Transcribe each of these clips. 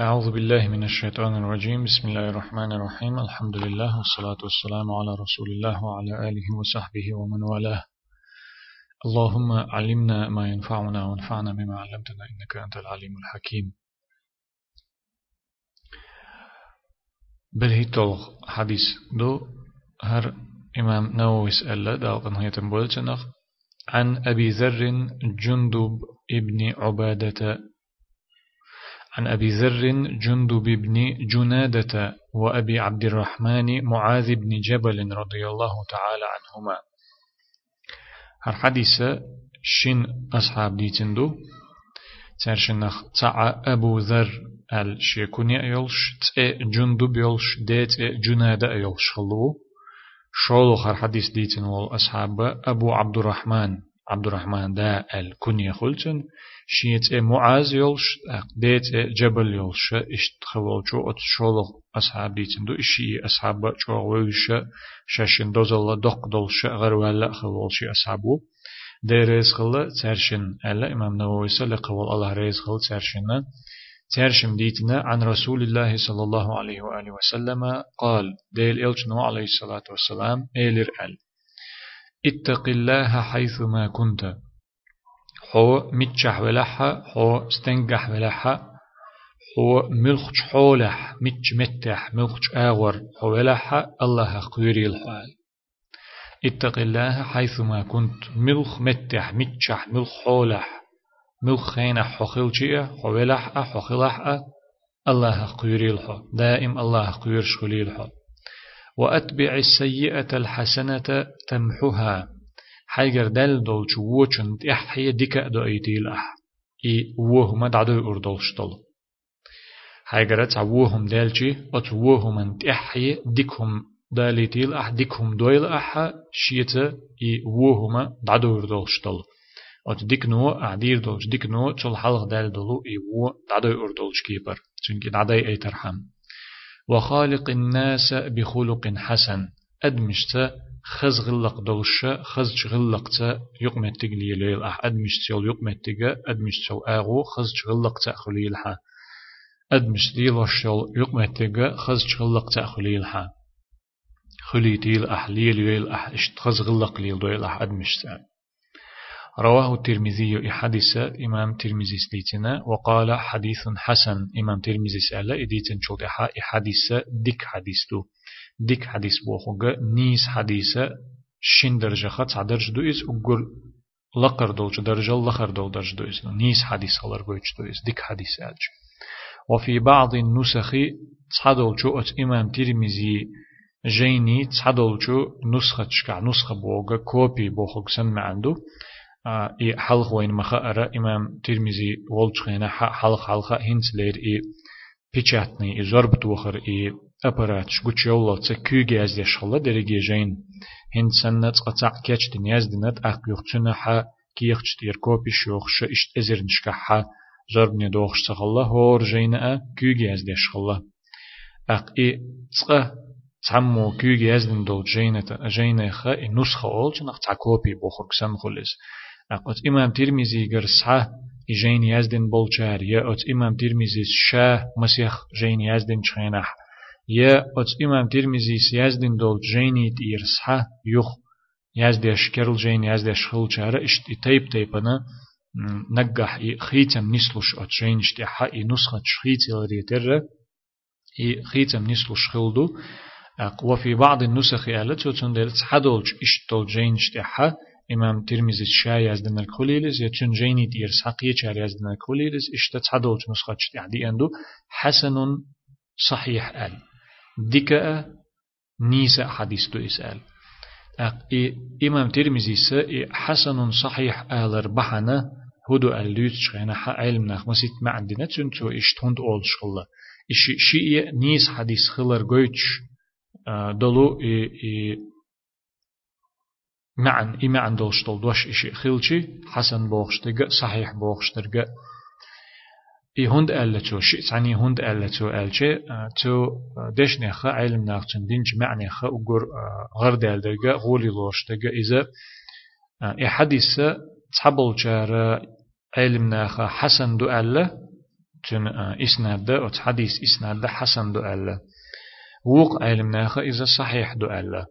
أعوذ بالله من الشيطان الرجيم. بسم الله الرحمن الرحيم. الحمد لله والصلاة والسلام على رسول الله وعلى آله وصحبه ومن والاه. اللهم علمنا ما ينفعنا وانفعنا بما علمتنا إنك أنت العليم الحكيم. بالهيتول حديث دو هر إمام نووي سأل دالقن هيتم بولتنخ عن أبي ذر جندب ابن عبادة عن أبي ذر جندب بن جنادة وأبي عبد الرحمن معاذ بن جبل رضي الله تعالى عنهما. هر حديثة شين أصحاب ديتندو؟ ترشنخ تاع أبو ذر الشيكوني أيولش تأ جندب يولش ديت جنادة أيولش خلو. شولو هر حديث ديتن والأصحاب أبو عبد الرحمن. عبد الرحمن دا الكنية خلتن شيت معاذ يولش ديت جبل يولش اشت خلوچو ات أصحاب ديتن دو اشي أصحاب چوغ ويش شاشن دوزل دق دولش غر ولا خلوش أصحابو دي ريز خل ترشن ألا إمام نووي سلقول الله ريز خل ترشن ترشم ديتنا عن رسول الله صلى الله عليه وآله وسلم قال ديل إلجنو عليه الصلاة والسلام إيلر أل اتق الله حيثما كنت. هو متشح ولحة هو استنجح ولحة هو ملخش حولح متش متح ملخش آغر هو ولحة الله قيري الحال اتق الله حيثما كنت. ملخ متح متشح ملخ حولح. ملخ خينا حخلشية حولح حخلح الله قيري الحال دائم الله قير شخلي الحال وأتبع السيئة الحسنة تمحها. حيجر دل دولش ووچن تححي ديكا دو اح. اي ووهما دعدو اردولش دل حيجر تعووهم دالشي ات ووهما تححي ديكهم داليتيل اح ديكهم دويل اح شيتا اي ووهما دعدو اردولش دل ات ديك نو اعدير دولش ديك نو تشل حلق دال دلو اي وو دعدو اردولش كيبر چونكي دعداي اي ترحم. وخالق الناس بخلق حسن. أدمشت خز غلق دولش خز غلق تا يقمت تقلي ليل أح. أدمشت يول يقمت تقى أدمشت يول آغو خز غلق تا خليل ها أدمشت ديل وشيول يقمت تقى خز غلق تا خليل ها خلي تيل أح ليل يل أح إشت خز غلق ليل دويل أح. أدمشت. رواه الترمذي حديث إمام ترمذي سليتنا وقال حديث حسن إمام ترمذي سأل إديتن شوط حديث ديك حديث دو ديك حديث بوخوغ نيس حديث شين درجة خط درجة دو إز أقول لقر دولج درجة لقر دول درجة دو إز. نيس حديث خلر بويش دو إز ديك حديث ألج وفي بعض النسخ تصدول أت إمام ترمذي جيني تصدول شو نسخة شكع نسخة بوغ كوبي بوخوغ سن عنده إي حلق وين مخا أرى إمام ترمزي ولج خينا حلق حلقة هنس لير إي بيشاتني إي زربت وخر إي أبرات شغوش يولا تكوغي أز يشخلا درجي جين هن سنة قطع كيش دنياز دنت أق يختنا حا كيخش تير كوبي شوخش إشت أزر نشكحا زربني دوخش تخلا هور جينا كوغي أز يشخلا أق إي تسقى تعمو كوغي أزدن دول جينة جينة خا نسخة أول جنخ تعكوبي بوخر كسام أقوت إمام ترمزي قرصحة جين يزدن بولشار يا أت إمام ترمزي شاه مسيح جين يزدن شخينح يا أت إمام ترمزي يزدن دول جيني تيرصحة يخ يزدش كرل جين يزدش خلشار إشت تيب تيبنا نجح خيتم نسلش أت جين اشتحا إي نسخة شخيت الريتر إي خيتم نسلش خلدو وفي بعض النسخ آلت وتندل تحدولج اشتول جين اشتحا إمام ترمزي شاي يزدن الكوليلز يتشن جيني دير ساقية شار يزدن الكوليلز اشتت حدولج نسخة اشتعدي أندو حسن صحيح آل ديكا نيسا حديث دو إسأل إمام ترمزي س حسن صحيح آل ربحنا هدو اللوت شغينا علم نخ مسيت ما عندنا تنتو اشتهند أول شغلة إش شيء نيس حديث خلر جويتش دلو معن إما عن دولشتل دوش إشي خلشي حسن بوخشتغ صحيح بوخشترغ إي هند ألتو شيء تعني هند ألتو ألشي تو دش نخا علم ناقشن دينج معنى خا أقر غر دالدرغ غولي لوشتغ إذا إي حديث تحبل جار علم ناخا حسن دو ألا تن إسناد أو حديث إسناد حسن دو ألا. ووق علم ناخا إذا صحيح دو ألا.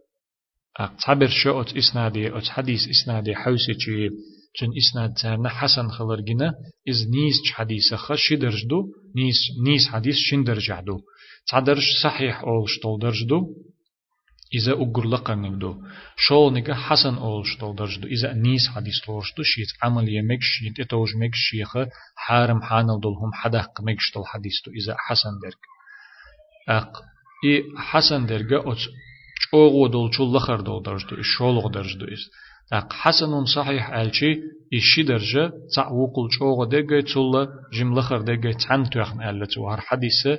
تعبر شو أت إسنادي أت حديث إسنادي حوسي چن إسناد تارنا حسن خلرجنا إز نيس حديث خش درجدو نيس نيس حديث شن درجعدو تعدرش صحيح أول شتول درجدو إذا أقر لقرنك دو. شول نيجا حسن أول شتول درجدو إذا نيس حديث لورشدو شيت عمل يمك شيت إتوج مك شيخ حارم حانل دولهم حدق مك شتول حديث إذا حسن درك. أق إي حسن درجة أت أوغو دول شو لخر دول إش شولغ درجدو إز أق حسن صحيح ألشي إشي درجة تعوقل شوغ دقة تلا جم لخر دقة تحن توخن ألتو هر حديثة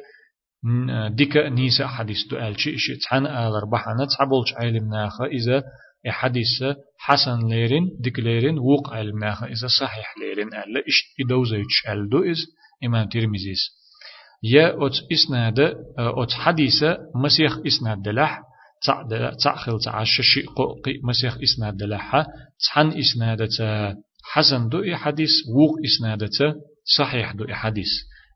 ديكا نيسا حديث دو ألشي إشي تحن ألر بحنا تعبولش علم ناخا إذا حديث حسن ليرين ديك ليرين وق علم ناخا إذا صحيح ليرين ألا إش إدوزيتش ألدو إز إمام ترمزيس يا أت إسناد أت حديث مسيخ إسناد دلح تعخل تعش شيء قي مسيخ إسناد دلحة تحن إسنادة حسن دو حديث ووق إسنادة صحيح دو حديث.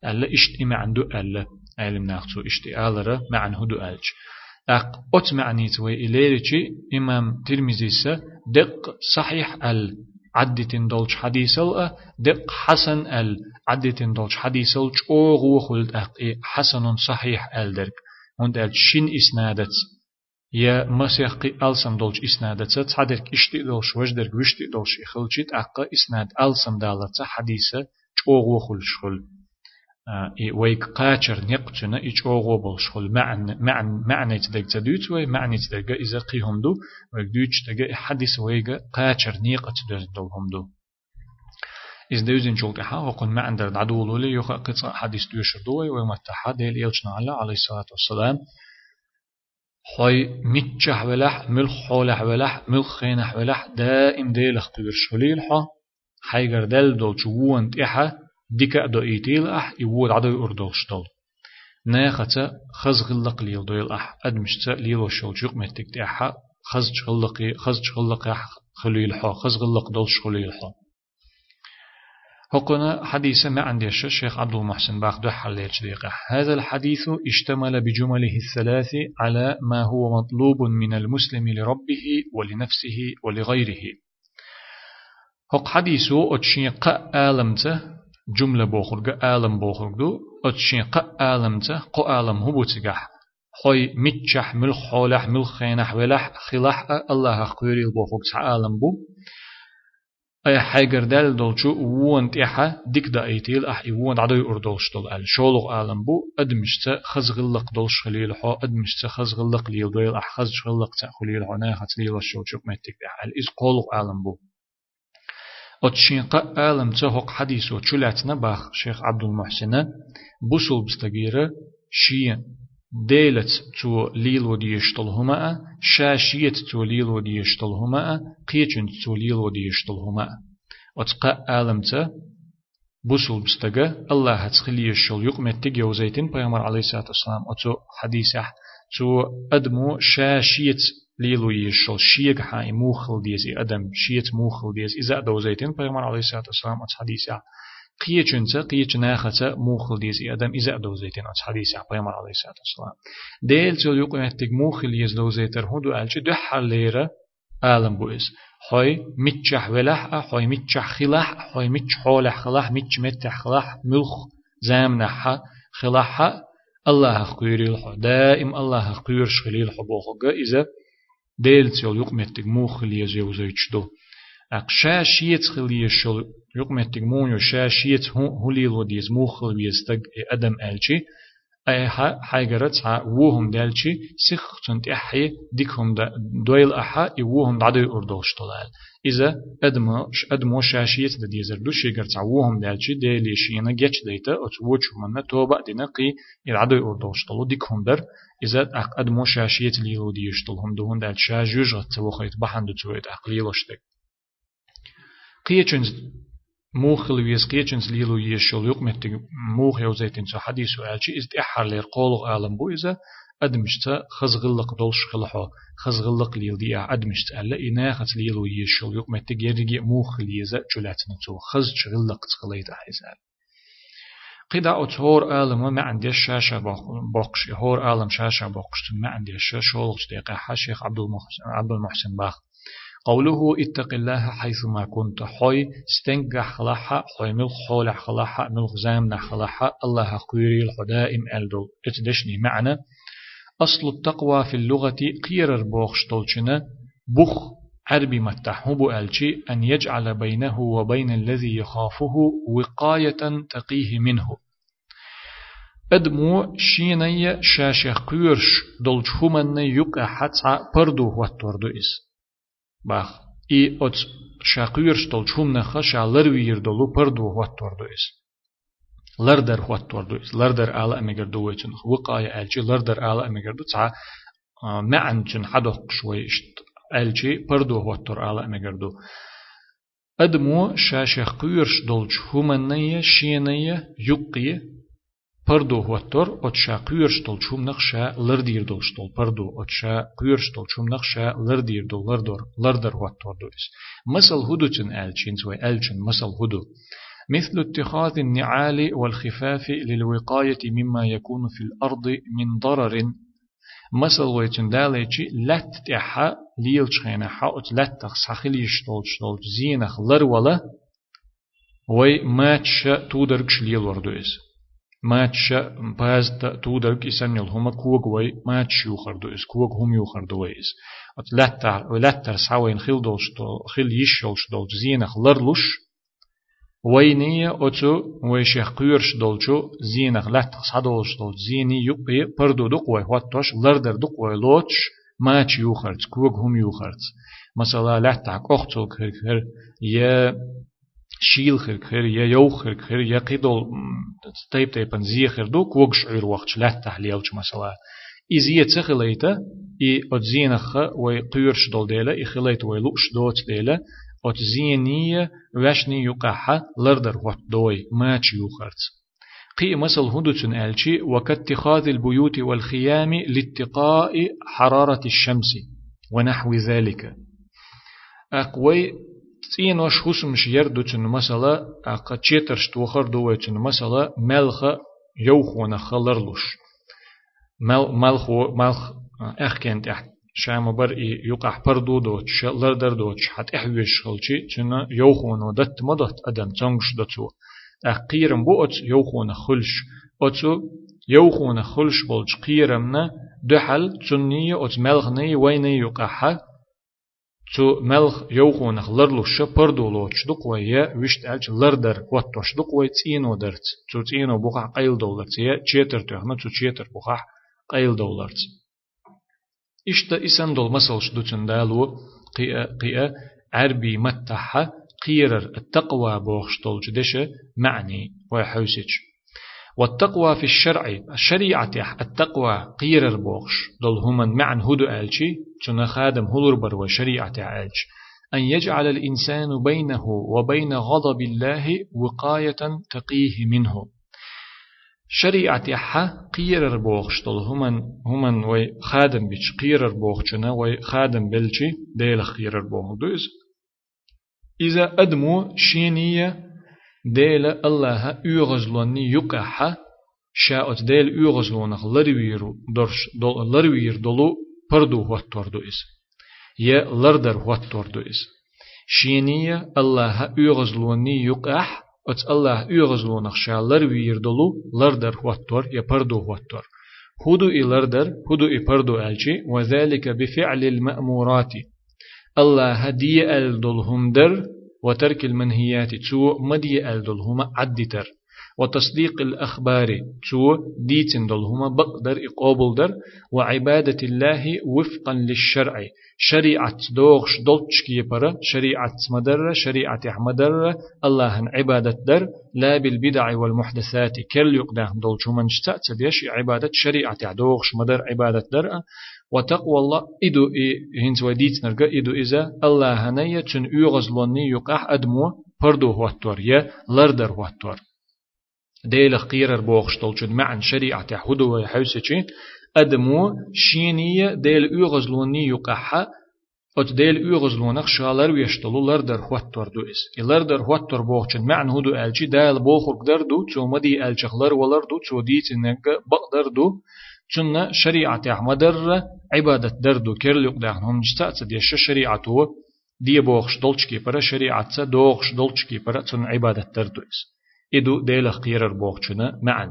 ألا إشتي عنده ألا علم ناخذ إشتي ألا معنه دو ألج. أق أت معنيت وإليرجي إمام ترمزي دق صحيح أل عدتين دولش حديث دق حسن أل عدتين دولش حديث ال أوغو خلد أق حسن صحيح أل درك. وند شين إسنادت. يا مسيح قي ألسم دولش إسناد تصدرك إشتي دولش وجدرك وشتي دولش إخلجيت أقا إسناد ألسم دالت حديثة چوغو خلش خل. إي ويك قاچر نقتنا إي چوغو بولش خل. معن معن معنى تدق تدوت وي معنى تدق إذا قيهم دو ويك دوش تدق حديث ويك قاچر نيقة دولهم دو إذ دوزين جولك حا وقن ما عند العدو لولي يخا قطع حديث دوشر دوي ومتحا ديل إلشنا على الصلاة والسلام. خوي متجح ولح مل حولح ولح مل خينح ولح دائم ديلخ قبر حا حيقر دل دول جوون تيحا ديكا دو ايتيل اح يوود عدو اردول شتول ناختا خز غلق ليل دويل اح ادمشتا ليل وشول جوق متك تيحا خز غلقي خز غلق اح خليل حا خز غلق دول شخليل حا هقنا حديث ما عندي الشيخ عبد المحسن باخ دو حل هذا الحديث اشتمل بجمله الثلاث على ما هو مطلوب من المسلم لربه ولنفسه ولغيره هق حديثو اتشين قا آلمته جملة بوخرج آلم بوخرج اتشين قا آلمته قا آلم هو بتجح خوي متشح مل حولح مل خينح ولح خلاح الله خيري البوخرج آلم بو أي حاجر دال دولشو وون تيحا ديك دا ايتيل أح وون عدو أردولش دول أل شولغ عالم بو أدمشتا خزغلق دولش خليل حو أدمشتا خزغلق ليل دويل أح خزغلق تا خليل حو ناخت ليل الشو شوك متك أح الإز قولغ عالم بو أتشينقا عالم تهوق حديثو چلاتنا باخ شيخ عبد المحسن بوصل بستغيرة شيئا ديلت تو ليلو ديشتلهما شاشيت تو ليلو ديشتلهما قيچن تو ليلو ديشتلهما وتقا عالمتا بوسول بستغا الله هتخلي الشل يقمت يوزيتين بيامر عليه الصلاة والسلام. أتو حديثة تو أدمو شاشيت ليلو يشل شيك هاي موخل ديزي أدم شيت موخل ديز إذا دوزيتين بيامر عليه الصلاة والسلام. أتو حديثة قيچنسا قيچ ناختا موخل ديس آدم اذا دو زيتين ات حديث پیغمبر عليه الصلاه والسلام ديل جو يقو احتك موخل يز دو زيتر هدو الچ دو حليره عالم بويس خوي متشح ولح خوي متشح خلح خوي متش حولح خلح متش متح خلح ملخ زامنح خلح الله خير الح دائم الله خير شخليل حبوخه اذا ديل جو يقو احتك موخل يز يو زيتش أقشا شيت خليه شل يقمت تجمون يشا شيت هولي لوديز موخل بيستج أدم ألشي. أي حاجرت ها وهم دالشي. سخ تنت أحي ديكهم دويل أحا يوهم دعدي أردوش طلال. إذا أدمش أدمو شاشيت دا ديزر دو شيغرت وهم دالشي. ديلي شينا جيش ديتا. أتوچ من توبا دينقي يدعدي أردوش طلو ديكهم در. إذا أدمو شاشيت ليلو ديش طلهم دهون دالشا جوجت وخيت بحند تويت أقلي لشتك قيچنز موخل ويس قيچنز ليلو يشول يقمت موخ يوزيتين سو حديثو ألشي إز إحر لير قولغ عالم بو إذا أدمشتا خزغلق دولش خلحو خزغلق ليل دي أدمشت ألا إنا خت ليلو يشول يقمت جرجي موخل يزا جلاتنا تو خز شغلق تخليت أحزال قدا أتهور آلم ما عندي الشاشة بوقش هور آلم شاشة بوقش ما عندي الشاشة شولش دقيقة شيخ عبد المحسن عبد المحسن باخ قوله اتق الله حيث ما كنت حي استنجح خلاحة حي مل حول خلاحة مل غزام خلاحة الله قيري الحدائم ألدو. اتدشني معنى. أصل التقوى في اللغة قير بوخش طولشنا بخ عربي متحب ألشي أن يجعل بينه وبين الذي يخافه وقاية تقيه منه. أدمو شيني شاشخ قيرش دولش همن يقع حتى پردو واتوردو إس. باخ и от шақуир штол чумна хаша ларвир долу парду хуатторду ис лардар хуатторду ис лардар ала амегерду вечин вуқая алчи лардар ала амегерду ца معن چن حدق شوي اشت الچي پردو хуаттор ала амегерду أدمو شاشخ قيرش دولش همنية شينية يقية پردو هوتر اتشا قيرش دول شوم نقشا لردير دول شتول پردو اتشا قيرش دول شوم نقشا لردير دول لردور لردر هوتر دوس مثل هدو تن ألشين سوى ألشين مثل هدو مثل اتخاذ النعال والخفاف للوقاية مما يكون في الأرض من ضرر مثل ويتن داليتشي لات تحا ليلش خينا حاوت لات تخسخليش دول شتول زينخ لرولا وي ماتش تودركش ليل وردو إس ماتش باز تودر كيسن يلهما كوغ وي ماتش يوخردو إس كوغ هم يوخردو إس. أت لاتر لاتر ساوين خيل دولش خيل يشولش دولش زينخ لرلوش ويني أتو ويشيخ قيرش دولشو زينخ لاتر صدولش دولش زيني يقبي پردو دقوي واتوش لردر دقوي لوتش ماتش يوخرد كوغ هم يوخرد مثلا لاتر أختل كر يا شيل خير خير يا يو خير خير يا قيدول تيب تيب زيخر دو كوغش عير وقت شلات تحليلش مثلا إزية تخليتا إي أتزينخ وي قيرش دول ديلا إي خليت وي لوش دوت ديلا أتزينية وشني يقحة لردر وقت دوي ماتش يوخرت قي مثل هدوتن ألشي وكاتخاذ البيوت والخيام لاتقاء حرارة الشمس ونحو ذلك أقوي تن مثلا أقا تشيترش توخر دو تن مثلا ملخ يوخونا خلرلوش مل ملخو ملخ أخكنت أح شام بر يقع بردو دو تش لردر دو تش حت إحويش خلشي تن يوخونا دت مدت أدم تنغش دتو أقيرم بو أت يوخونا خلش أتو يوخونا خلش بولج قيرمنا دحل تنية أت ملخني ويني يقع تو ملخ يوخونخ لرلو شپردو لوچ دق ويا وشت الچ لردر واتوش دق وي تينو درت تو تينو بوخا قيل دولرت يا چيتر تهنا تو چيتر بوخا قيل دولرت إشتا إسان دول مسل شدوتن دالو قيا قيا عربي متحة قيرر التقوى بوخش دولج دشة معني ويحوسج والتقوى في الشرع الشريعة التقوى قير البوغش دول هما معن هدو ألشي تنا خادم هلربر وشريعة ألش أن يجعل الإنسان بينه وبين غضب الله وقاية تقيه منه. شريعة حا قير البوغش دول هما هما وي خادم بيش قير البوغشنا وي خادم بلشي ديل خير البوغ إذا أدمو شينية ديل الله يغزلني يقح. شاءت ديل يغزلونخ لروير درش دول لروير دولو پردو واتوردو إس. يا لردر واتوردو إس. شينية الله يغزلوني يقح. ات الله يغزلونخ شا لروير دولو لردر واتور يا پردو واتور. هدو إي لردر هدو إي پردو ألشي وذلك بفعل المأمورات. الله هدي ألدلهم در وترك المنهيات تو مدي ألدل هما عدتر وتصديق الأخبار تو ديتن دل هما بقدر إقابل در. وعبادة الله وفقا للشرع. شريعة دوغش دولتشكي برا شريعة مدر شريعة مدر الله عبادة در. لا بالبدع والمحدثات كل يقدام دولش من اشتأت ديش عبادة شريعة دوغش مدر عبادة در وتقوى الله إدو هنز وديت نرجع إدو إذا الله هنية تن يغز لوني يقح أدمو پردو هوتور يا لردر هوتور ديل قيرر بوغشتول تن معن شريعة هدو ويحوسة أدمو شينية ديل يغز لوني يقح ات ديل يغز لونخ شالر ويشتلو لردر هوتور دو اس لردر هوتور بوخچن معنى هدو ألچي دال بوخر قدر دو تو مدي الچخلر ولر دو تو دي تنك بقدر دو چن شريعة احمدر عبادة دردو كيرل يقدر هم جتا دي شريعة دي بوخش دولچكي برا شريعة دوخش دولچكي برا چن عبادة دردو اس إدو ديلخ قيرر بوخچنا معن.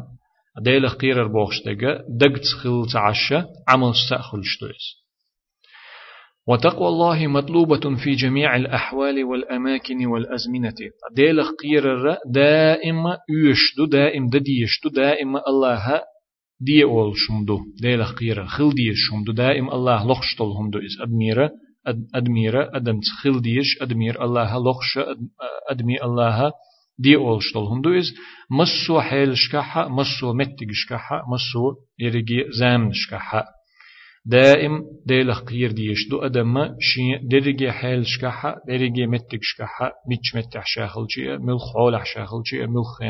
ديلخ قيرر بوخش دقا دقت خل تعشى عمل سأخلش دويس وتقوى الله مطلوبة في جميع الأحوال والأماكن والأزمنة. ديل قيرر دائما يشدو دائم دديشدو دائما الله دي أول شمدو ديل قيرر خل دي شمدو دائم الله لخشتل همدو إز أدميرة أدميرة أدم خل ديش أدمير الله لخش أدمي الله دي أول شتل همدو إز مسو حيل شكحة مسو متق شكحة مسو يرجي زام شكحة دائم ديلخ قير ديش دو أدم شي درجة حيل شكحة درجة متك شكحة مش متح شاخل شيء ملخ عولح شاخل شيء ملخ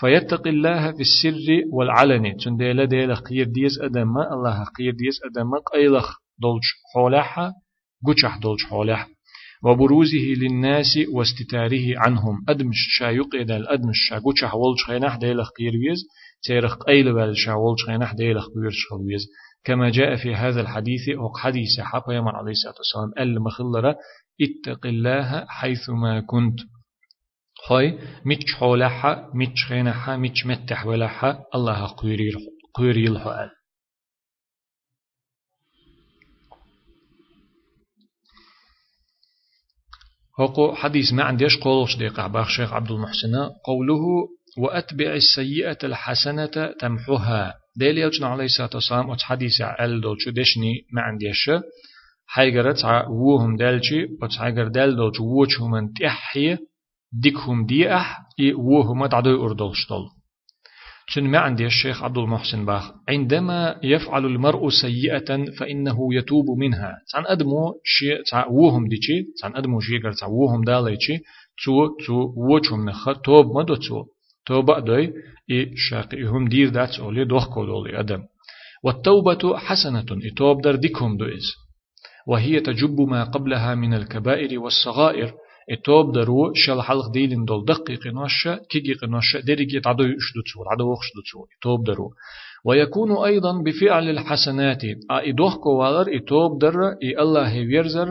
فيتق الله في السر والعلن. تنديلا ديلخ قير ديس أدم الله قير ديس أدم قيلخ دولش حولحة قشح دولش حولح وبروزه للناس واستتاره عنهم أدمش شا يقيد الأدمش شا قشح ولش خينح ديلخ قير ويز تيرخ قيل بالشا ولش خينح ديلخ بيرش خلويز كما جاء في هذا الحديث أو حديث حقا يمن عليه الصلاة والسلام المخلرة اتق الله حيثما كنت خوي متش حولها متش خينها متش متح ولها الله قيري قيري الحال هو حديث ما عنديش قولش دقيقة باخ شيخ عبد المحسن قوله وأتبع السيئة الحسنة تمحها ديل يلجنا عليه الصلاة والسلام أت حديث عل دولشو دشني ما عنديش حيجر تع وهم دالشي أت حيجر دال دولشو ووش هم تحي ديكهم دي أح وهم تعدو أردولش دول شن ما عندي الشيخ عبد المحسن باخ عندما يفعل المرء سيئة فإنه يتوب منها. تان أدمو شيء تع وهم ديشي تان أدمو شيء قر تع وهم داليشي تو تو وچهم نخ توب مدو تو توبة دوي إي شاقي هم دير داتس أولي دوخ كودولي أدم. والتوبة حسنة إتوب در ديكهم دوئز. وهي تجب ما قبلها من الكبائر والصغائر. إتوب درو شل حلق ديلين دول دقيق نوشة كيجي نوشة درجة تعدو يشدو تسول عدو وخشدو تسول إتوب درو ويكون أيضا بفعل الحسنات إدوخ كوالر إتوب در إي الله يرزر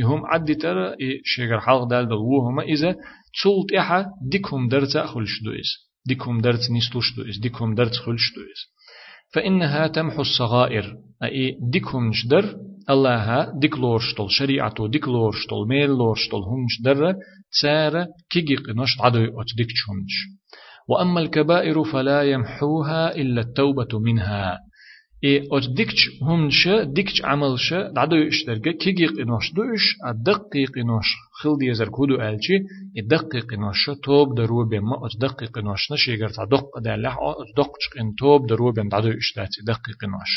إهم عدي تر إي شجر حلق دال دلوهما إذا تسولت إحا ديكهم درتا خلشدو إس ديكم درت نستوشتو إس ديكم درت خلشتو إس فإنها تمحو الصغائر أي ديكم نشدر الله ديك لورشتل شريعتو ديك لورشتل ميل لورشتل هم نشدر تسارة كيجي قناش عدو أت ديك وأما الكبائر فلا يمحوها إلا التوبة منها إي أج ديكش همش ديكش عملش دعدو يشترك كيجي قناش دوش الدقيق قناش خل دي يزر كودو ألشي الدقيق قناش توب درو بما أج دقيق قناش نشي يقر تعدق دالح أج دقش قن توب درو بم دعدو يشتات دقيق قناش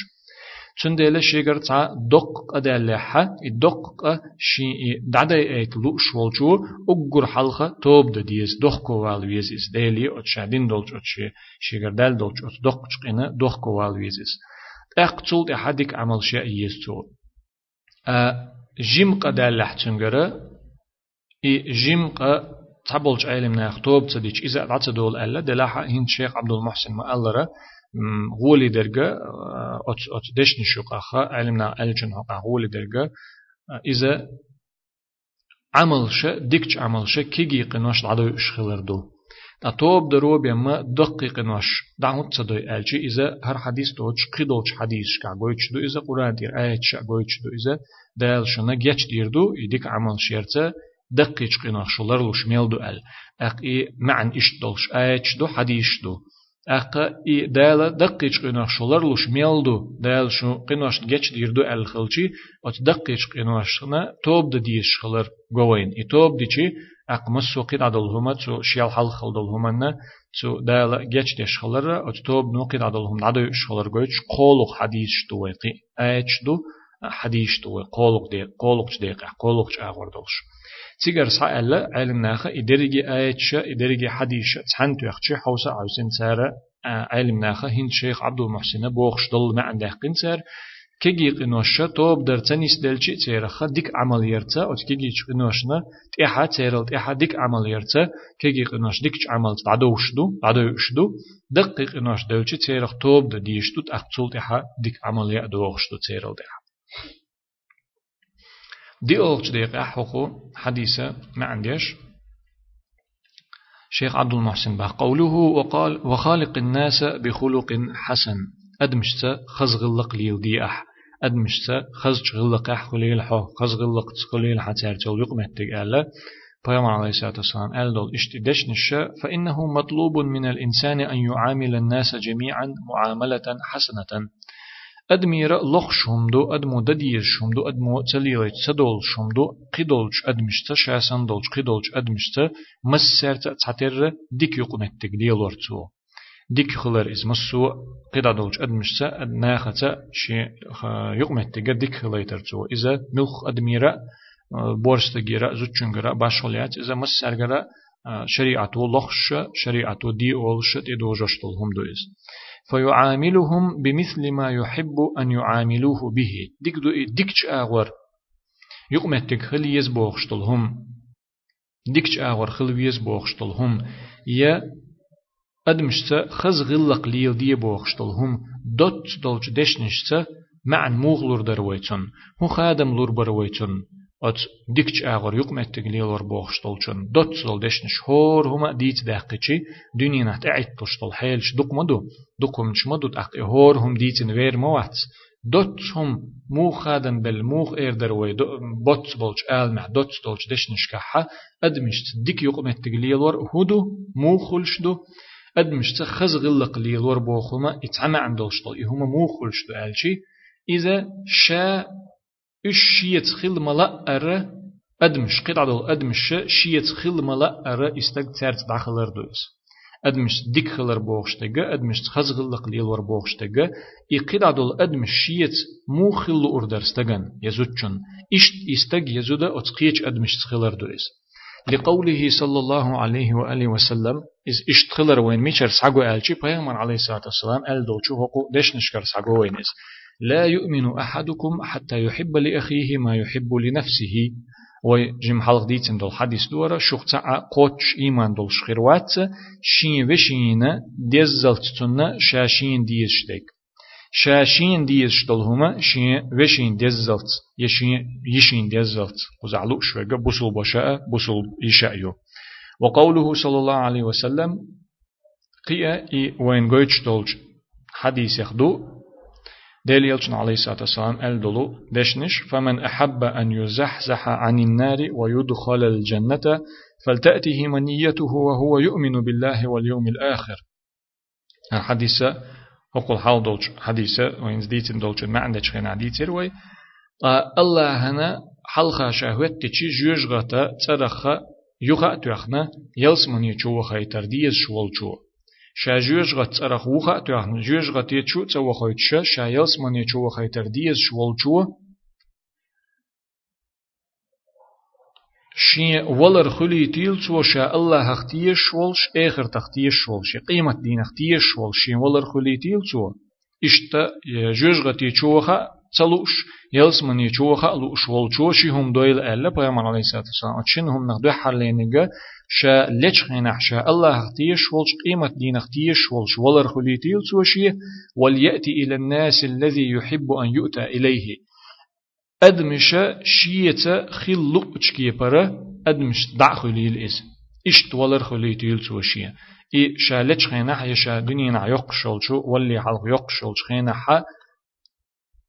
چون دیل شیگر تا دق ادالحه دق شی دعدا ایت لو شولچو اگر حلقه توب د دیز دق کوال ویزیز دیلی ات شادین دولچ ات شیگر دال دولچ ات دق چقینه دق کوال ویزیز اقتول احدك عمل شيء يستو جيم قدال لحتنجرة إي جيم ق تبولج علم ناختوب تصديق إذا عطت دول ألا دلاحة هند شيخ عبد المحسن ما ألرا غولي درجة أت أت دشني شقاخة علمنا ألجن هقا غولي درجة إذا عمل شيء ديكش عمل شيء كيجي قناش العدو إشخلر دو. أتوب درو بيما دقيق نوش دعوت تصدوي ألشي إذا هر حديث دوش قيدوش حديث شكا قويتش دو؟ إذا قرآن دير آيات شا قويتش دو؟ إذا دال شنا جيتش دير دو يديك عمل شيرتا دقيق قناش شولر لوش ميل دو أل أق إي معن إش دولش آيات دو؟ حديث دو. أق إي دال دقيق قناش شولر لوش ميل دو دال شو قناش جيتش دير دو أل خلشي أت دقيق قناش شنا توب دديش خلر قوين إي توب ديشي أقمص سوقيد عدلهما تو شيال حل خلدلهما تو دال جيش ديش خلر أتوب نوقيد عدلهم عدو شخلر جوش قولق حديث تويقي أيش دو حديث توي قولق دي قولق ديق قولق أغور دولش تيجر سأل علم ناخ إدرجي آيتش إدرجي حديث تحن تيخشي حوسا عوسين سارة علم ناخ هند شيخ عبد المحسن بوخش دل ما عنده قنسر كيجي قنوشة توب درتنيس دلشي تيرخا ديك عمل يرتا أو كيجي قنوشنا تيحا تيرل تيحا ديك عمل يرتا كيجي قنوش ديك عمل بعدو وشدو بعدو وشدو. دق قنوش دلشي تيرخ توب ديشتو تأقصول تيحا ديك عمل يأدو وشدو تيرل تيحا دي أولش ديق أحوكو حديثة ما عنديش. شيخ عبد المحسن بها قوله وقال وخالق الناس بخلق حسن. أدمشت خزغلق ليل أح. أدمشت خزج غلق أح خليل حو. خزغلق خليل حتى تول يقمتك ألا. پیامبر عليه الصلاة والسلام قال دول اشتدش نشا فإنه مطلوب من الإنسان أن يعامل الناس جميعا معاملة حسنة. أدمير لخ شمدو أدمو ددير شمدو أدمو تليلج تدول شمدو قدولج أدمشتا شاسن دولج قدولج أدمشتا مسرت تعتر ديك يقمتك ديالورتو ديك خلر إز مسو قدا دولج أدمشتا ناختا شي يقمتك ديك خليترتو. إذا ملخ أدميرا بورستا جيرا زوتشنجرا باشوليات إذا مسرجرا شريعتو لخش شريعتو دي أولش تدوجشتل هم دويز فيعاملهم بمثل ما يحب أن يعاملوه به. ديك دو ديكش آغور يقمتك خلي يزبوخشتلهم ديكش آغور خلي يزبوخشتلهم يا أدمشتا خز غلق ليل دي بوخشتلهم دوت دولج دشنشتا معن موغلور درويتون هو خادم لور برويتون ات ديكش اغر يقم اتقليلور بوخشتولچن دوت سول دشنش هور هما ديت داقچي دنيا نحت اعتشتل حيلش دق مدو دقم شمدو اق هور هم ديتن وير موات دوت هم مو خادن بل موخ ايردر وي بوت بولج آل مع دوت دولج دشنش كحا ادمشت ديك يقم اتقليلور هدو مو خلشدو ادمشت خز غلق ليلور بوخما اتعمى عندولشتل هما مو خلشدو آلشي إذا شا الشيت خل ملا أرى أدمش قطع دول أدمش شيت خل ملا أرى استق ترت داخلر دوس أدمش ديك خلر بوغشتغا أدمش خزغلق ليلور بوغشتغا إقطع دول أدمش شيت مو خل أوردر استغن يزوتشن إشت استق يزودا أتقيج أدمش خلر دوس لقوله صلى الله عليه وآله وسلم إز إشت خلر وين ميشر سعقو ألشي بيغمر عليه الصلاة والسلام أل دوچو هقو دش نشكر سعقو وين إز لا يؤمن أحدكم حتى يحب لأخيه ما يحب لنفسه. وجم حلق ديتن دول حديث دورا شخصا قوتش إيمان دول شخيروات شين وشين ديزلت تنا شاشين ديشتك شاشين ديش دول هما شين وشين ديزلت يشين يشين ديزلت وزعلو شوية بوصل بشاء بوصل يشاء وقوله صلى الله عليه وسلم قيا إي وين قوتش دولج حديث يخدو ديل يلچن عليه الصلاة والسلام الدلو دشنش فمن أحب أن يزحزح عن النار ويدخل الجنة فلتأته منيته وهو يؤمن بالله واليوم الآخر الحديثة أقول حال دولش حديثة وين زديتن دولش ما عندك خين عديتر وي الله هنا حلقة شهوت تشي جوجغتا ترخا يغا تخنا يلسمني چو خيتر ديز شوال چو شا جوج غت صرخ وخا تو جوج غت يچو څو وخويت ش شا يلس من يچو وخيتر ديز شول چو شين ولر خلي تيل څو شا الله هختي شولش اخر تختي شولش قيمة دين هختي شول شين ولر خلي تيل څو اشتا جوج غت يچو څلوش يلس من يچو وخا لوش ول چو شي هم دويل الا پیغمبر عليه الصلاة والسلام. اتشن هم نخدو شا لچ خينح شا الله تيش ولش قيمة دينخ تيش ولش ولر خليتيل سوشي وليأتي إلى الناس الذي يحب أن يؤتى إليه أدمش شيئة خلق اتشكي برا أدمش دع خليل إز إشت ولر خليتيل سوشي إي شا لچ خينح يشا دنينا يقشلشو ولي حلق يقشلش خينح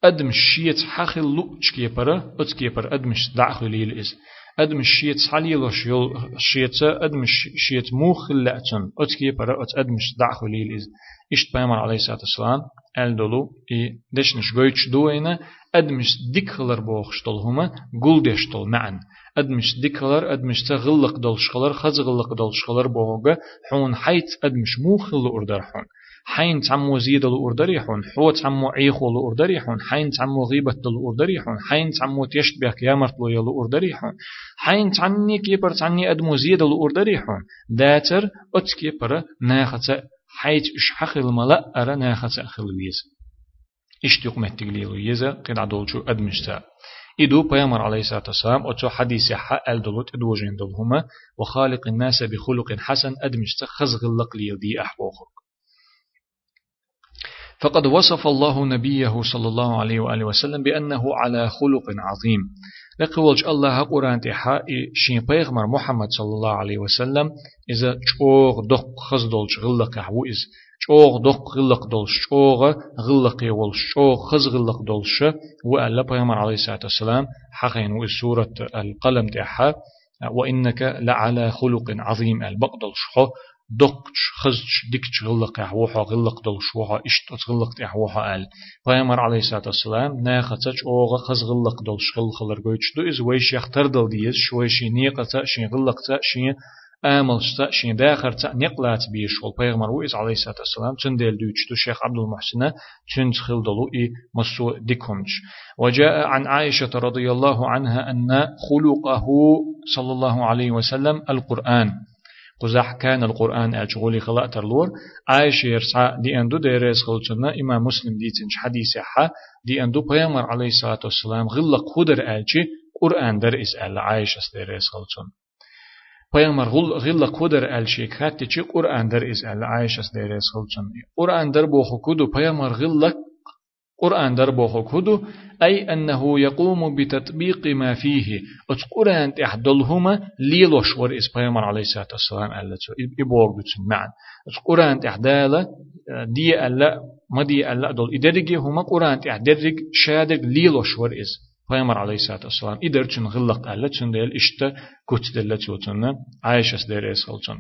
أدمش شيئة حخل اتشكي برا اتشكي برا أدمش دع خليل إز. أدم شيت حليل شيل شيت أدم شيت موخ لأتن أتكي برا أت أدم دعخ ليل إز. إشت بيمر عليه الصلاة والسلام أل دولو إي دشنش جويتش دوينة أدمش ديكلر بوخشتل هما قول دشتل معن. أدمش ديكلر أدمش تغلق دلشخلر خزغلق دلشخلر بوغا حون حيت أدمش موخ لأردر حون. حين تعمو زيد الأردريحون حو تعمو عيخو الأردريحون حين تعمو غيبة الأردريحون حين تعمو تيشتبه كيامرت لو يلو أردريحون حين تعني كيبر تعني أدمو زيد الأردريحون داتر أت كيبر ناخت حيت إش حخل ملا أرى أخل ويز. اشتيق مهتقليلو يزا قد عدولشو أدمشتا. إدو بيامر عليه الصلاة والسلام أتو حديث حق الدلوت إدوجين دلهما وخالق الناس بخلق حسن أدمشتا خزغ اللق ليدي أحوخك فقد وصف الله نبيه صلى الله عليه وآله وسلم بأنه على خلق عظيم. لقولج الله قرآن تحا شين بيغمر محمد صلى الله عليه وسلم إذا چوغ دق خزدولج غلق عوئز چوغ دق غلق دولش چوغ غلق يولش چوغ خز غلق دولش وألا بيغمر عليه الصلاة والسلام حقين سورة القلم تحا وإنك لعلى خلق عظيم. البقدل شخو دقش خزش ديكش غلق يحوحا غلق دل شوحا اشت غلق يحوحا آل. پیامبر علیه الصلاة والسلام ناخذش اوغا خز غلق دل شغل خلر گوچ دو از ویش یختر دل دیز شویشی نیقتا شین غلق تا شین آمل شتا شين داخر تا نقلات بيش والبيغمر وإز عليه الصلاة والسلام تندل دوش تو شيخ عبد المحسن تنتخل دلو إي مسو ديكمش وجاء عن عائشة رضي الله عنها أن خلقه صلى الله عليه وسلم القرآن. قزح كان القرآن أجغولي خلاء ترلور. عايش يرسع دي أندو ديريز خلچنا إمام مسلم دي تنش حديث حا دي أندو بيامر عليه الصلاة والسلام غلق خدر ألچي قرآن در إسأل عايش ديريز خلچن پیامبر غلق خدر ألشي كاتي چي قرآن در إسأل عايش ديريز خلچن قرآن در بوخو كدو پیامبر غلق قرآن دربوخ كدو أي أنه يقوم بتطبيق ما فيه أت قرآن تحدلهما ليلوش ور إس بيامر عليه الصلاة والسلام ألا إبوغ بتسن معا أت قرآن تحدالا دي ألا ما دي ألا دول إدرجي هما قرآن تحدرج شادر ليلوش ور إس عليه الصلاة والسلام. إدر چن غلق ألا چن ديل إشتا كت دلتوتن عايشة دير إس خلچن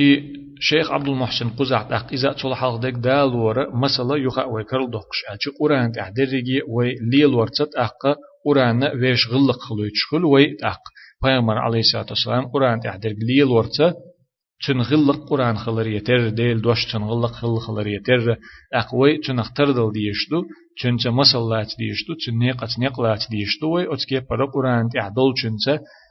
إي شيخ عبد المحسن قزع تاق إذا تول حلق ديك دال ورا مسألة يخا ويكرل دوقش أجي قرآن تحدرجي وي ليل ورتت أق قرآن ويش غلق خلوش خل وي تاق پیغمبر عليه الصلاة والسلام قرآن تحدرج ليل ورتا چن غلق قرآن خلر يتر ديل دوش چن غلق خل خلر يتر أقوي چن اختر دل ديشتو چن چه مسلات ديشتو چن نيقت نيقلات ديشتو وي اتكي پر قرآن تحدل چن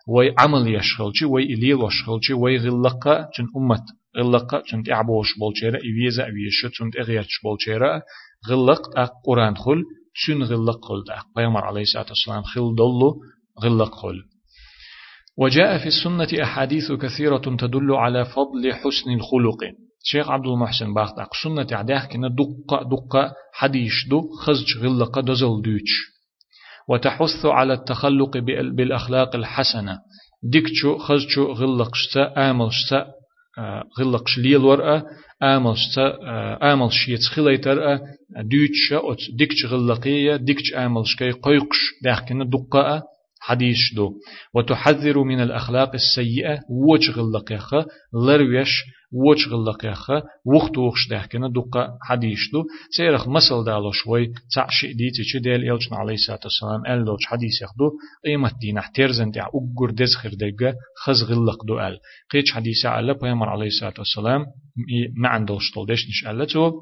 وي عمل يشغلشي وي إليل وشغلشي وي غلقة چن أمت غلقة چن تعبوش بولشيرا إبيزا أبيشة چن إغياتش بولشيرا غلق أق قرآن خل چن غلق خل أق. بيامر عليه الصلاة والسلام خل دلو غلق خل. وجاء في السنة أحاديث كثيرة تدل على فضل حسن الخلق. شيخ عبد المحسن باخت أق سنة عداه كنا دقة دقة حديش دو خزج غلقة دزل دوش. وتحث على التخلق بالأخلاق الحسنة. ديكشو خزشو غلقشتا آملشتا غلقش ليل ورقة آملشتا آملش يتخليتر دوتشا أوت ديكش غلقية ديكش آملشكي قيقش داخكنا دقاء حديث دو وتحذر من الأخلاق السيئة وجه غلقيخة لرويش وچ غلق يخا وقت وخش دهكنا دقة حديث دو سيرخ مسل دالو شوي تعشي دي تيجي ديل يلجن عليه الصلاة والسلام أل دوش حديث يخدو قيمة دين احترزن دع أقر دزخر دقة خز غلق دو أل. قيش حديث على بيامر عليه الصلاة والسلام ما عندوش طول ديش نش ألتو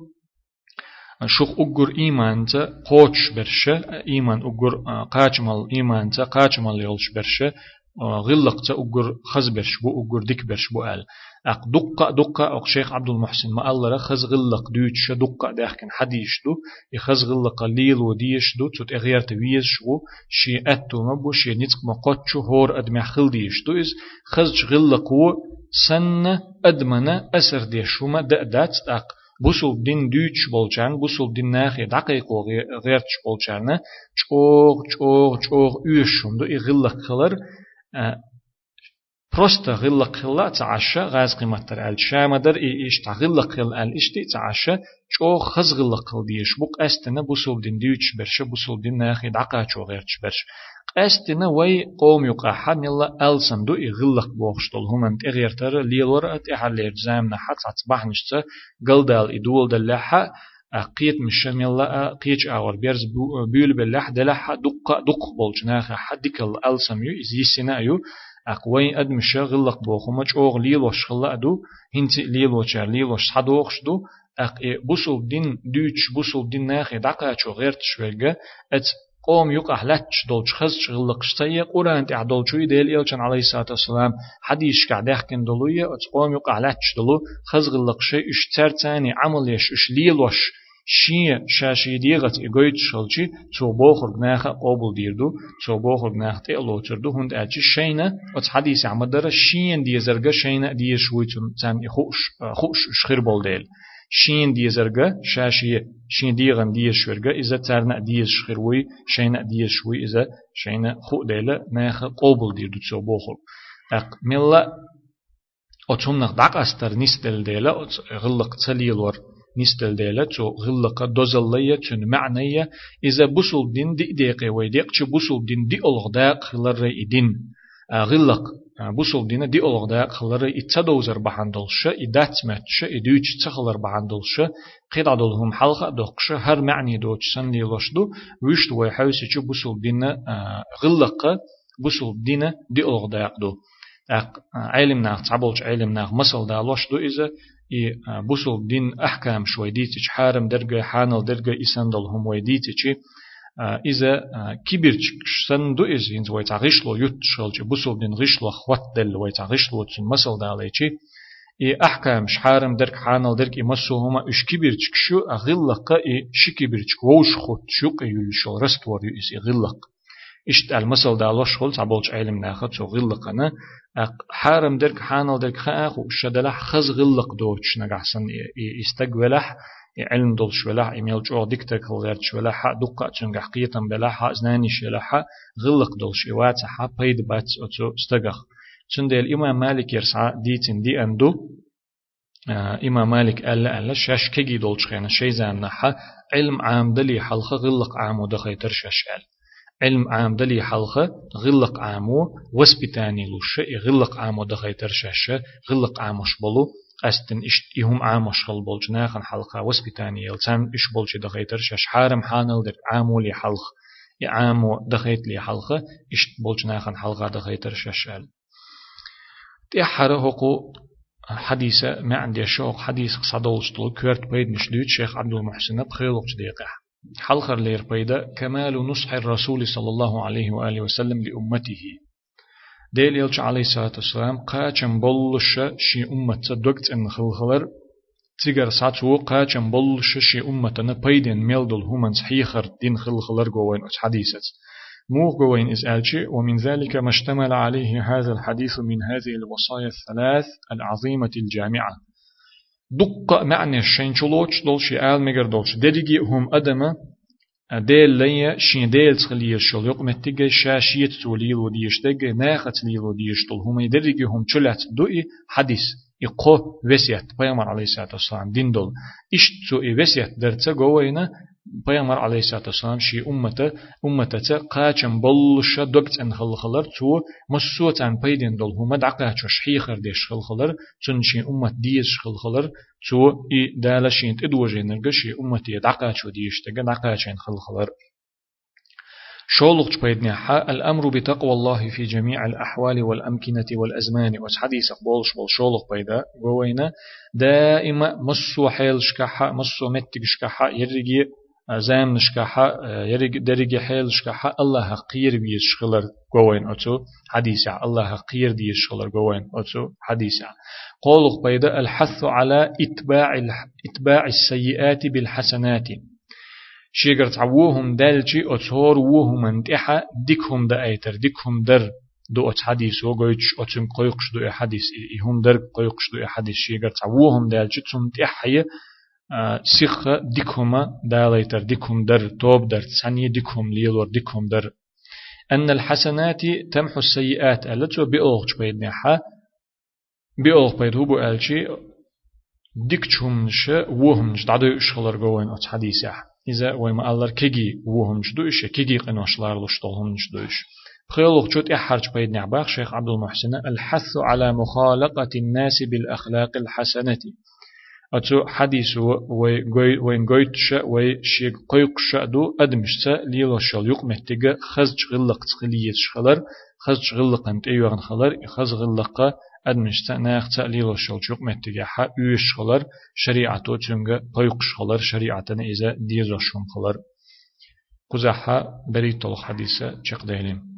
شوخ أجر إيمان تا قوش برشة إيمان أجر قاچمال إيمان تا قاچمال يولش برشة غلق تا أجر خز برش بو أجر ديك برش بو أل. أق دقة دقة أق شيخ عبد المحسن ما الله خز غلق دوتش دقة داخن حديش دو يخز غلق ليل وديش دو تut إغير تويز شو شي أتو مبو شي نتق مقاتشو هور أدمع خل ديش دو إز خز غلق و سن أدمنا أسر ديش وما دأدات أق بوسل دين دوتش بولچان بوسل دين ناخي دقيق غيرتش بولچان چوغ چوغ چوغ يوشم دو إغلق خلر просто غلق خلا تعشى غاز قيمة تر ال شام در إيش تغلق خل ال إيش تي تعشى شو خز غلق خل ديش بوك أستنا بوسول دين ديوش برش بوسول دين ناخي دعقا شو غيرش برش أستنا وي قوم يقع حم يلا أل صندوق يغلق بوخشتل هم أنت غير ترى ليلور أت إحلير زامنا حت أتصبح نشتا قلدال إدول دلحة قيت مشم يلا قيتش أور بيرز بيول باللح دلحة دق دق بولش ناخي حدك الأل سميو إزي سنا يو أقوي أدم شغلق بوخمج أوغ ليلوش خلا أدو هنتي ليلوشار ليلوش صدوخش دو أق بوسل دين دوتش بوسل دين ناخي دقا شو غير تشويغا أت قوم يقع لاتش دولش خز شغلق شتية قرآن تع دولشوي ديل إلشان عليه الصلاة والسلام حديث قاعد يحكي دولوية قوم يقع لاتش دولو خز غلق شيء اشتر تاني عمل يش اش ليلوش شي شاشي ديغت إيغويت شلشي تو بوخر جناخ قبول ديردو تو بوخر جناخ تقلو تردو هند أجي شينا وت حديث عمدر شين دي زرقا شينا دي شويتون تام خوش خوش شخير بول ديل شين دي زرقا شاشي شين ديغن دي شورقا إذا تارنا دي شخيروي شينا دي شوي إذا شينا خو ديلا ناخ قبول ديردو تو بوخر أق ملا أتومنخ داق أستر نستل ديلا غلق تليلور نستل ديلا تو غلق دوزلية تن معنية إذا بسول دين دي ديقي ويديق چه بسول دين دي ألغ داق خلر إدين غلق بسول دين دي ألغ داق خلر إتدوزر بحندلش إدات ماتش إدوش تخلر بحندلش قيد عدلهم حلقة دوقش هر معني دوش سن ليلوشدو ويشت ويحوسي چه بسول دين غلق بسول دين دي ألغ داق دو علم ناخ تعبولش علم ناخ مسل دالوش دو إذا إي بوسل دين أحكام شوي ديتش حارم درجة حانل درجة إسندل هم ويديتش إذا كبيرش سندو إز إنز ويتعغشلو يتشلش بوسل دين غشلو خوات دل ويتعغشلو تن مسل داليتش إي أحكام شحارم درك حانل درك إمسو هما إش كبيرش شو أغلق إي شكبيرش ووش خود شوق يلشل رستور إس إغلق إشت المسل دالوش خلص عبولش علم ناخد سو غلقنا حارم درك حانل درك خاخ وشدلح خز غلق دوتش نجحسن يستقبلح علم دولش ولا إيميل جو ديكتك غيرش ولا حق دقة تنجح قيتا بلا حق زنانيش ولا حق غلق دولش إواتح حق بيد بات أتو استقخ تندي الإمام مالك يرسع ديتن دي أندو آه إمام مالك ألا ألا شاش كجي دولش خينا شي زان علم عام دلي حلقة غلق عام ودخيتر شاش أل علم عام دلي حلقة غلق عامو وسبتاني لوشة غلق عامو دخيتر شاشة غلق عاموش بلو أستن إشت إهم عاموش خل بولج ناخن حلقة وسبتاني يلتان إش بولج دخيتر شاش حارم حانل در عامو لي حلق. عامو دخيت لي حلقة إشت بولج ناخن حلقة دخيتر شاشال تيحر هقو حديثة ما عندي شوق حديث صدولش طول كورت بيد مشدود شيخ عبد المحسن بخيلوك دقيقة حلقر لير بيدا كمال نصح الرسول صلى الله عليه وآله وسلم لأمته. ديل يلش عليه الصلاة والسلام قاچن بولش شي أمة دوكت إن خلخلر تيجر ساتو قاچن بولش شي أمة نبيدن ميلدل همن صحيخر دين خلخلر جوين حديثت. موغ جوين إز ألشي ومن ذلك ما اشتمل عليه هذا الحديث من هذه الوصايا الثلاث العظيمة الجامعة. دق معنى الشينشلوش دولش آل مجر دولش درجي هم أدمة ديل ليا شين ديل تخليه الشل يق متجي شاشيت توليل وديش دق ناخت ليل وديش طول هم يدرجي هم شلت دوئي حديث يقو وسيت بيامر عليه الصلاة والسلام دين دول إيش تو وسيت درتا جوينا پیامبر علیه الصلاة والسلام شی امت امت تا قاچن بلش دکت ان خل خلر تو مسوت ان پیدین دل هم دقه چش حیخر دیش خل خلر چون شی امت دیش خل خلر تو ای دالشین ادوجه نرگه شی امت دقه چو دیش تگه دقه چین خل خلر شولق بيدنا الأمر بتقوى الله في جميع الأحوال والأمكنة والأزمان وحديث بولش بول شولق بيدا جوينا دائما مسو حيل شكحة مسو متك شكحة يرجي زام نشكحة يرج درج حيل شكحة الله قير بيش شغلر جوين أتو حديثة الله قير دي شغلر جوين أتو حديثة قولق بيدا الحث على اتباع اتباع السيئات بالحسنات شيغر تعوهم دالجي أتور وهم انتحا ديكهم دا ايتر ديكهم در دو ات حديث وغويتش اتم قيقش دو حديث هم در قيقش دو حديث شيغر تعوهم دالجي تم تحيا سيخ ديكهما داليتر ديكهم در توب در ثانية ديكهم ليلور ديكهم در أن الحسنات تمحو السيئات التي بأوغش بيدنها بأوغ بيد هو بألشي ديكشهم نش وهم نش دعدو إشغلر جوين أت حديثة إذا ويما الله كيجي وهم نش دوش كيجي قناشلار لشتولهم نش دوش خيلوغ جوت إحرج بيد نعباخ شيخ عبد المحسن الحث على مخالقة الناس بالأخلاق الحسنة. أتو حديث وين قويتش وي شيق قيقش دو أدمشتا ليلا شال يق محتاجة خزج غلق تخلية شخلر خزج غلق انت ايوغن خلر خز غلق أدمشتا ناختا ليلا شال يق محتاجة حا يوش خلر شريعتو تنجا قيقش خلر شريعتنا إذا ديزا شم خلر قزحة بريد طلق حديثة شق دهلم